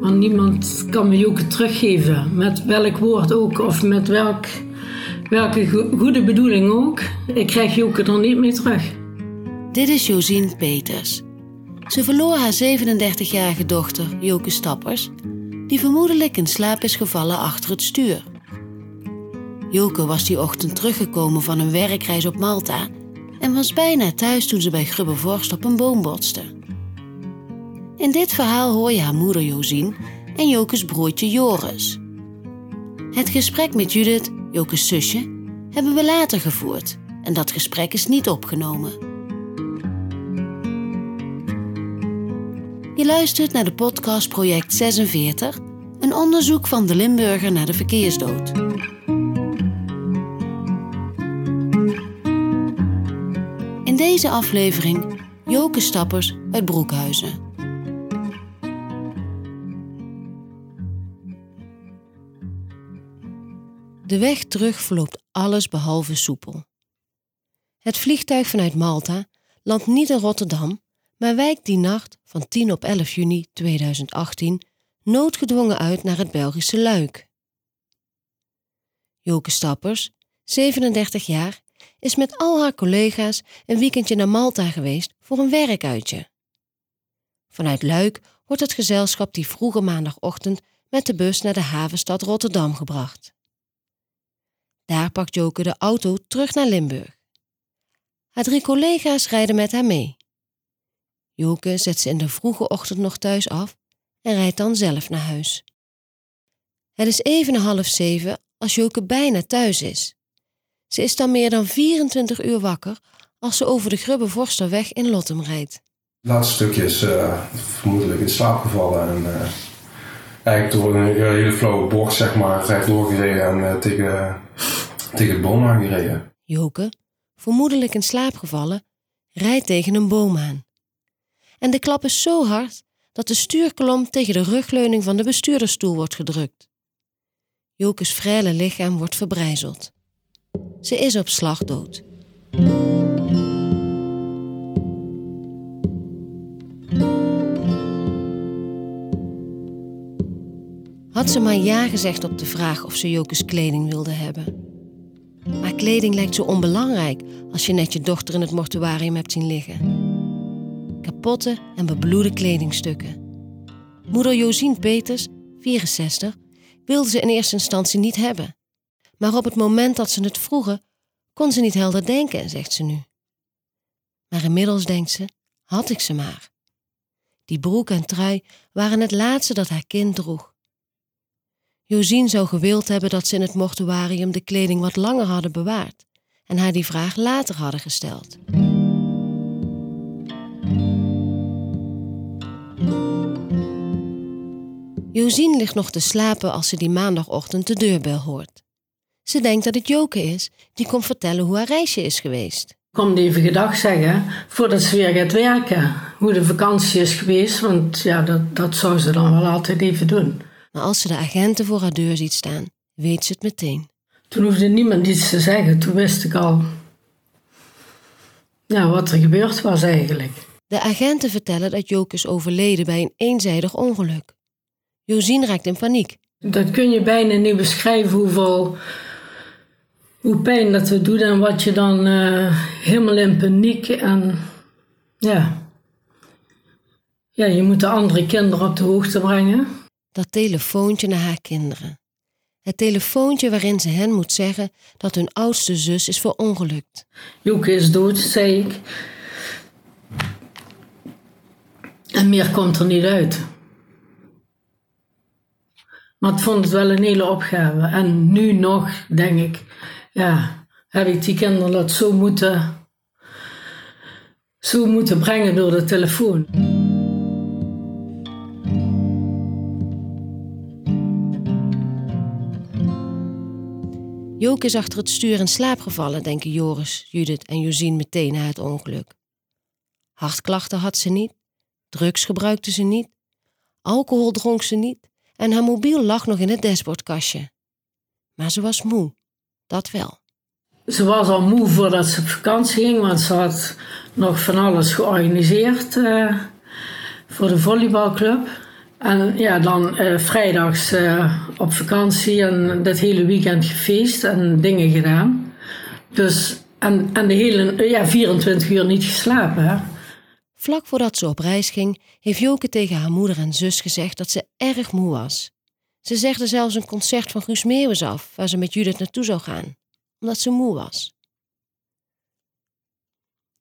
Want niemand kan me Joke teruggeven. Met welk woord ook of met welk, welke goede bedoeling ook. Ik krijg Joke er niet mee terug. Dit is Josien Peters. Ze verloor haar 37-jarige dochter Joke Stappers, die vermoedelijk in slaap is gevallen achter het stuur. Joke was die ochtend teruggekomen van een werkreis op Malta en was bijna thuis toen ze bij Grubbevorst op een boom botste. In dit verhaal hoor je haar moeder Josien en Jokes broertje Joris. Het gesprek met Judith, Jokes zusje, hebben we later gevoerd en dat gesprek is niet opgenomen. Je luistert naar de podcast Project 46, een onderzoek van de Limburger naar de verkeersdood. In deze aflevering Joke Stappers uit Broekhuizen. De weg terug verloopt alles behalve soepel. Het vliegtuig vanuit Malta landt niet in Rotterdam, maar wijkt die nacht van 10 op 11 juni 2018 noodgedwongen uit naar het Belgische Luik. Joke Stappers, 37 jaar, is met al haar collega's een weekendje naar Malta geweest voor een werkuitje. Vanuit Luik wordt het gezelschap die vroege maandagochtend met de bus naar de havenstad Rotterdam gebracht. Daar pakt Joke de auto terug naar Limburg. Haar drie collega's rijden met haar mee. Joke zet ze in de vroege ochtend nog thuis af en rijdt dan zelf naar huis. Het is even half zeven als Joke bijna thuis is. Ze is dan meer dan 24 uur wakker als ze over de Grubbe Vorsterweg in Lottem rijdt. Het laatste stukje is uh, vermoedelijk in slaap gevallen en uh, eigenlijk door een hele flauwe bocht zeg maar recht doorgereden en uh, tegen, tegen de boom aangereden. Joke, vermoedelijk in slaap gevallen, rijdt tegen een boom aan. En de klap is zo hard dat de stuurkolom tegen de rugleuning van de bestuurdersstoel wordt gedrukt. Joke's vrije lichaam wordt verbrijzeld. Ze is op slag dood. Had ze maar ja gezegd op de vraag of ze Jokes kleding wilde hebben. Maar kleding lijkt zo onbelangrijk als je net je dochter in het mortuarium hebt zien liggen. Kapotte en bebloede kledingstukken. Moeder Josien Peters, 64, wilde ze in eerste instantie niet hebben. Maar op het moment dat ze het vroegen, kon ze niet helder denken, zegt ze nu. Maar inmiddels denkt ze, had ik ze maar. Die broek en trui waren het laatste dat haar kind droeg. Josien zou gewild hebben dat ze in het mortuarium de kleding wat langer hadden bewaard en haar die vraag later hadden gesteld. Josien ligt nog te slapen als ze die maandagochtend de deurbel hoort. Ze denkt dat het Joke is, die komt vertellen hoe haar reisje is geweest. Kom even gedag zeggen voordat ze weer gaat werken. Hoe de vakantie is geweest, want ja, dat, dat zou ze dan wel altijd even doen. Maar als ze de agenten voor haar deur ziet staan, weet ze het meteen. Toen hoefde niemand iets te zeggen, toen wist ik al ja, wat er gebeurd was eigenlijk. De agenten vertellen dat Joke is overleden bij een eenzijdig ongeluk. Josien raakt in paniek. Dat kun je bijna niet beschrijven hoeveel hoe pijn dat we doen en wat je dan uh, helemaal in paniek en ja. Ja, je moet de andere kinderen op de hoogte brengen. Dat telefoontje naar haar kinderen. Het telefoontje waarin ze hen moet zeggen dat hun oudste zus is verongelukt. Joeke is dood, zei ik. En meer komt er niet uit. Maar ik vond het wel een hele opgave. En nu nog, denk ik, ja, heb ik die kinderen dat zo moeten, zo moeten brengen door de telefoon. Joke is achter het stuur in slaap gevallen, denken Joris, Judith en Josien meteen na het ongeluk. Hartklachten had ze niet, drugs gebruikte ze niet, alcohol dronk ze niet en haar mobiel lag nog in het dashboardkastje. Maar ze was moe, dat wel. Ze was al moe voordat ze op vakantie ging, want ze had nog van alles georganiseerd uh, voor de volleybalclub. En ja, dan eh, vrijdags eh, op vakantie en dat hele weekend gefeest en dingen gedaan. Dus, en, de hele, ja, 24 uur niet geslapen. Hè? Vlak voordat ze op reis ging, heeft Joke tegen haar moeder en zus gezegd dat ze erg moe was. Ze zegde zelfs een concert van Guus Meeuwis af, waar ze met Judith naartoe zou gaan, omdat ze moe was.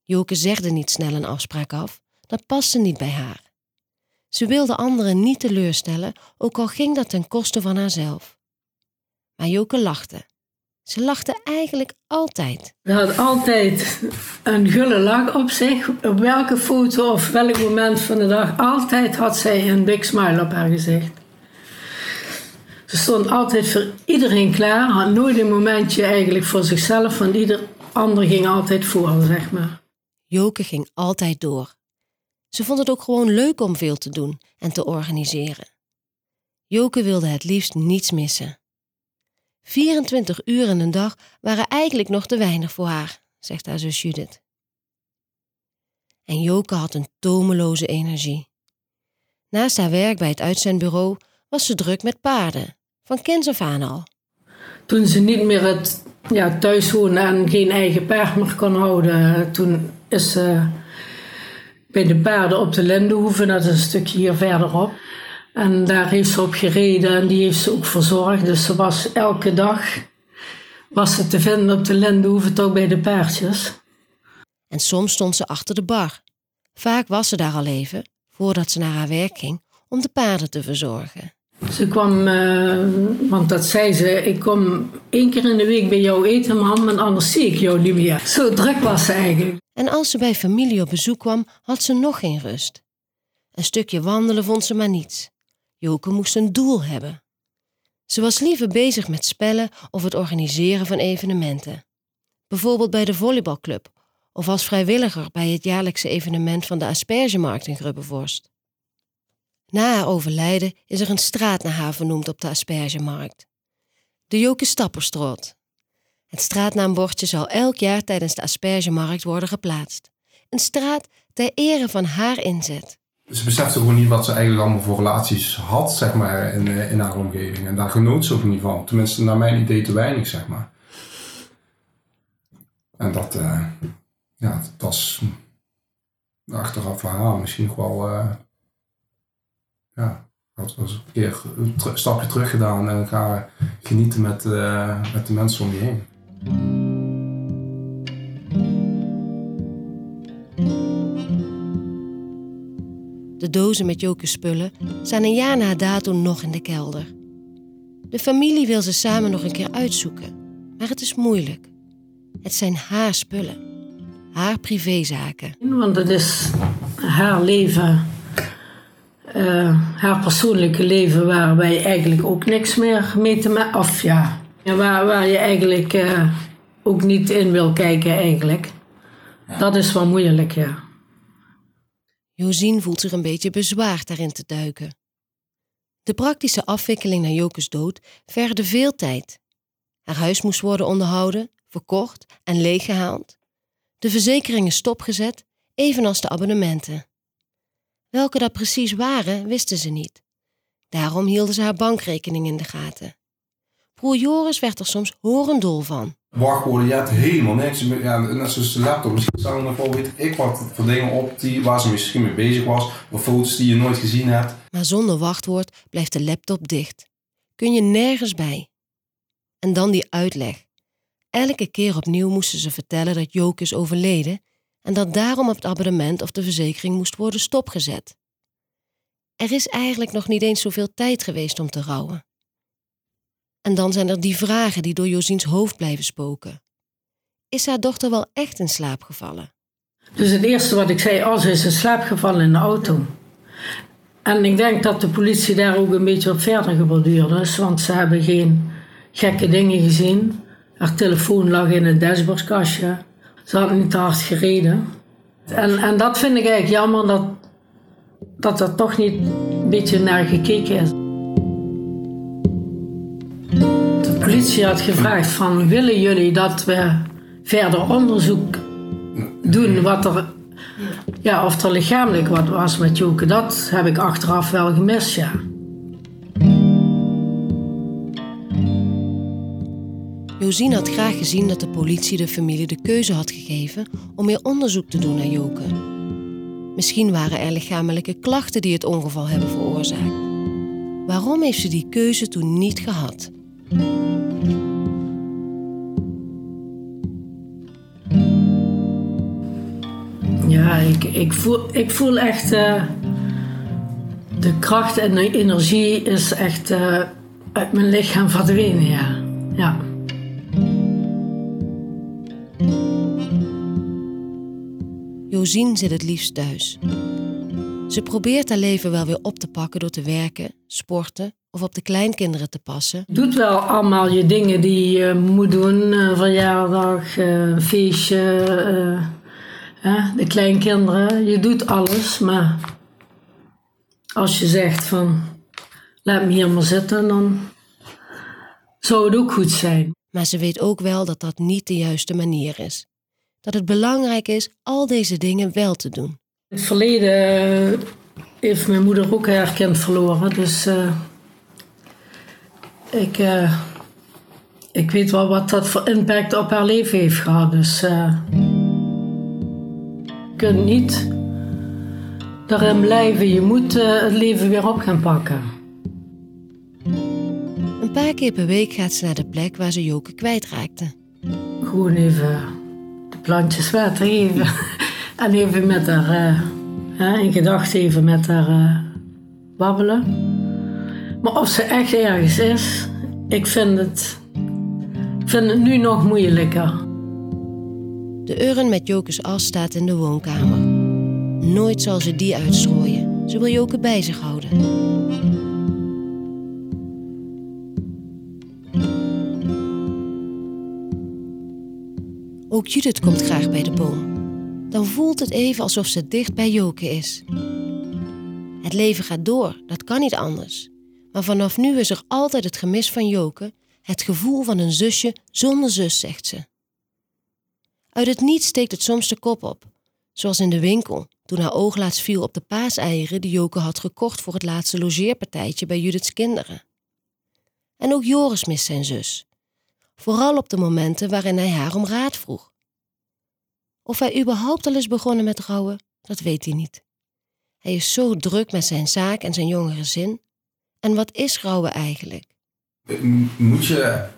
Joke zegde niet snel een afspraak af, dat paste niet bij haar. Ze wilde anderen niet teleurstellen, ook al ging dat ten koste van haarzelf. Maar Joke lachte. Ze lachte eigenlijk altijd. Ze had altijd een gulle lach op zich. Op welke foto of welk moment van de dag, altijd had zij een big smile op haar gezicht. Ze stond altijd voor iedereen klaar, had nooit een momentje eigenlijk voor zichzelf, want ieder ander ging altijd voor, zeg maar. Joke ging altijd door. Ze vond het ook gewoon leuk om veel te doen en te organiseren. Joke wilde het liefst niets missen. 24 uur in een dag waren eigenlijk nog te weinig voor haar, zegt haar zus Judith. En Joke had een tomeloze energie. Naast haar werk bij het uitzendbureau was ze druk met paarden, van kinds af aan al. Toen ze niet meer het ja, thuis woonde en geen eigen paard meer kon houden, toen is ze bij de paarden op de Lendehoeve, dat is een stukje hier verderop. En daar heeft ze op gereden en die heeft ze ook verzorgd. Dus ze was elke dag was ze te vinden op de Lendehoeve, toch bij de paardjes. En soms stond ze achter de bar. Vaak was ze daar al even, voordat ze naar haar werk ging, om de paarden te verzorgen. Ze kwam, uh, want dat zei ze, ik kom één keer in de week bij jou eten, mam, en anders zie ik jou niet meer. Zo druk was ze eigenlijk. En als ze bij familie op bezoek kwam, had ze nog geen rust. Een stukje wandelen vond ze maar niets. Joke moest een doel hebben. Ze was liever bezig met spellen of het organiseren van evenementen. Bijvoorbeeld bij de volleybalclub of als vrijwilliger bij het jaarlijkse evenement van de aspergemarkt in Grubbevorst. Na haar overlijden is er een straat naar haar vernoemd op de aspergemarkt. De Joke Stapperstroot. Het straatnaambordje zal elk jaar tijdens de aspergemarkt worden geplaatst. Een straat ter ere van haar inzet. Ze besefte gewoon niet wat ze eigenlijk allemaal voor relaties had, zeg maar, in, eh, in haar omgeving. En daar genoot ze ook niet van. Tenminste, naar mijn idee te weinig, zeg maar. En dat, uh, ja, dat was achteraf voor haar misschien nog wel, uh, ja, dat was een keer een stapje terug gedaan en ga genieten met, met de mensen om je heen. De dozen met Joke's spullen staan een jaar na datum nog in de kelder. De familie wil ze samen nog een keer uitzoeken, maar het is moeilijk. Het zijn haar spullen, haar privézaken. Want het is haar leven, uh, haar persoonlijke leven, waar wij eigenlijk ook niks meer mee te maken. Of ja, waar, waar je eigenlijk uh, ook niet in wil kijken, eigenlijk. Ja. Dat is wel moeilijk, ja. Josien voelt zich een beetje bezwaard daarin te duiken. De praktische afwikkeling na Jokes dood vergde veel tijd. Haar huis moest worden onderhouden, verkocht en leeggehaald. De verzekeringen stopgezet, evenals de abonnementen. Welke dat precies waren, wisten ze niet. Daarom hielden ze haar bankrekening in de gaten. Broer Joris werd er soms horendol van. Wachtwoorden, je hebt helemaal niks. Ja, net zoals de laptop. Misschien staan er nog wel, weet ik wat, voor dingen op die, waar ze misschien mee bezig was. Of foto's die je nooit gezien hebt. Maar zonder wachtwoord blijft de laptop dicht. Kun je nergens bij. En dan die uitleg. Elke keer opnieuw moesten ze vertellen dat Joke is overleden en dat daarom het abonnement of de verzekering moest worden stopgezet. Er is eigenlijk nog niet eens zoveel tijd geweest om te rouwen. En dan zijn er die vragen die door Josiens hoofd blijven spoken. Is haar dochter wel echt in slaap gevallen? Dus het eerste wat ik zei, als oh, is in slaap gevallen in de auto. En ik denk dat de politie daar ook een beetje op verder geborduurd is, want ze hebben geen gekke dingen gezien. Haar telefoon lag in het dashboardkastje. Ze had niet te hard gereden. En, en dat vind ik eigenlijk jammer dat, dat er toch niet een beetje naar gekeken is. Politie had gevraagd van willen jullie dat we verder onderzoek doen wat er... Ja, of er lichamelijk wat was met Joke, dat heb ik achteraf wel gemist, ja. Josien had graag gezien dat de politie de familie de keuze had gegeven om meer onderzoek te doen naar Joke. Misschien waren er lichamelijke klachten die het ongeval hebben veroorzaakt. Waarom heeft ze die keuze toen niet gehad? Ik, ik, voel, ik voel echt. Uh, de kracht en de energie is echt uh, uit mijn lichaam verdwenen, ja. ja. Josien zit het liefst thuis. Ze probeert haar leven wel weer op te pakken door te werken, sporten of op de kleinkinderen te passen. Doet wel allemaal je dingen die je moet doen: uh, verjaardag, feestje, de kleinkinderen. Je doet alles, maar als je zegt van laat me hier maar zitten, dan zou het ook goed zijn. Maar ze weet ook wel dat dat niet de juiste manier is dat het belangrijk is al deze dingen wel te doen. In het verleden heeft mijn moeder ook haar kind verloren. Dus uh, ik, uh, ik weet wel wat dat voor impact op haar leven heeft gehad. Dus uh, je kunt niet daarin blijven. Je moet het leven weer op gaan pakken. Een paar keer per week gaat ze naar de plek waar ze Joke kwijtraakte. Gewoon even plantjes water geven. en even met haar, uh, in gedachten even met haar uh, babbelen. Maar of ze echt ergens is, ik vind het, vind het nu nog moeilijker. De urn met Jokes as staat in de woonkamer. Nooit zal ze die uitstrooien. Ze wil Joke bij zich houden. Ook Judith komt graag bij de boom. Dan voelt het even alsof ze dicht bij Joke is. Het leven gaat door, dat kan niet anders. Maar vanaf nu is er altijd het gemis van Joke, het gevoel van een zusje zonder zus, zegt ze. Uit het niets steekt het soms de kop op, zoals in de winkel, toen haar oog laatst viel op de paaseieren die Joke had gekocht voor het laatste logeerpartijtje bij Judiths kinderen. En ook Joris mist zijn zus. Vooral op de momenten waarin hij haar om raad vroeg. Of hij überhaupt al is begonnen met rouwen, dat weet hij niet. Hij is zo druk met zijn zaak en zijn jonge gezin. En wat is rouwen eigenlijk? Moet je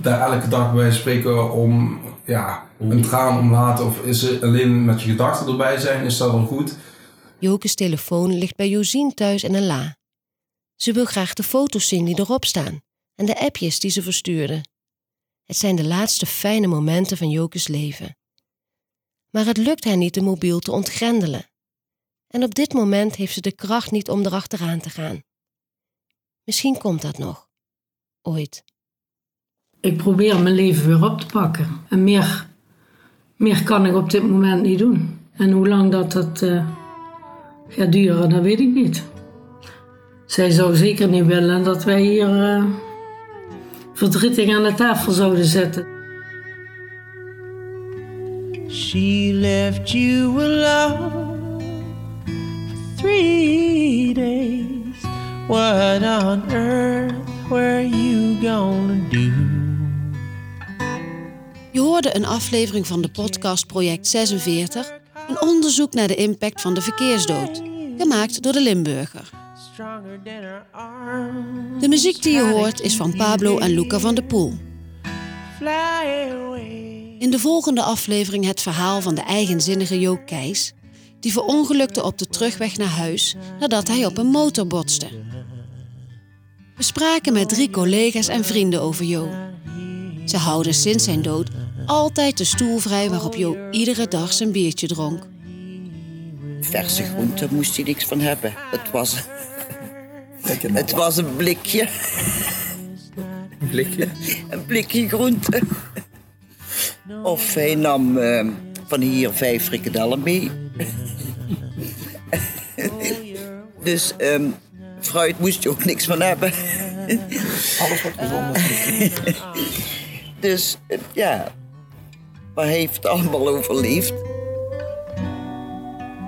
daar elke dag bij spreken om ja, een traan om laten? Of is het alleen met je gedachten erbij zijn? Is dat wel goed? Joke's telefoon ligt bij Josien thuis in een la. Ze wil graag de foto's zien die erop staan en de appjes die ze verstuurde. Het zijn de laatste fijne momenten van Joke's leven. Maar het lukt haar niet de mobiel te ontgrendelen. En op dit moment heeft ze de kracht niet om erachteraan te gaan. Misschien komt dat nog. Ooit. Ik probeer mijn leven weer op te pakken. En meer, meer kan ik op dit moment niet doen. En hoe lang dat, dat uh, gaat duren, dat weet ik niet. Zij zou zeker niet willen dat wij hier uh, verdrietig aan de tafel zouden zetten. She left you alone for three days. What on earth were you gonna do? Hoorde een aflevering van de podcast Project 46, een onderzoek naar de impact van de verkeersdood, gemaakt door de Limburger. De muziek die je hoort is van Pablo en Luca van der Poel. In de volgende aflevering het verhaal van de eigenzinnige Joop Keijs, die verongelukte op de terugweg naar huis nadat hij op een motor botste. We spraken met drie collega's en vrienden over Jo. Ze houden sinds zijn dood altijd de stoel vrij waarop Jo iedere dag zijn biertje dronk. Verse groenten moest hij niks van hebben. Het was, het was een blikje. Een blikje? Een blikje groente. Of hij nam uh, van hier vijf frikadellen mee. dus um, fruit moest je ook niks van hebben. Alles wat gezond is. dus ja, maar hij heeft allemaal overleefd.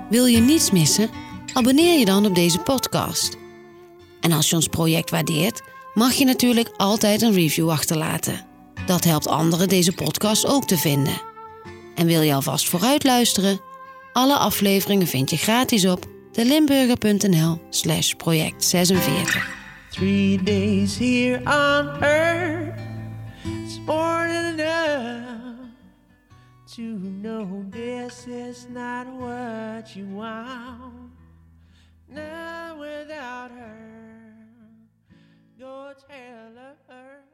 Wil je niets missen? Abonneer je dan op deze podcast. En als je ons project waardeert, mag je natuurlijk altijd een review achterlaten. Dat helpt anderen deze podcast ook te vinden. En wil je alvast vooruit luisteren? Alle afleveringen vind je gratis op delimburger.nl slash project 46. Three days here on earth to know this is not what you want. Now without her, go tell her.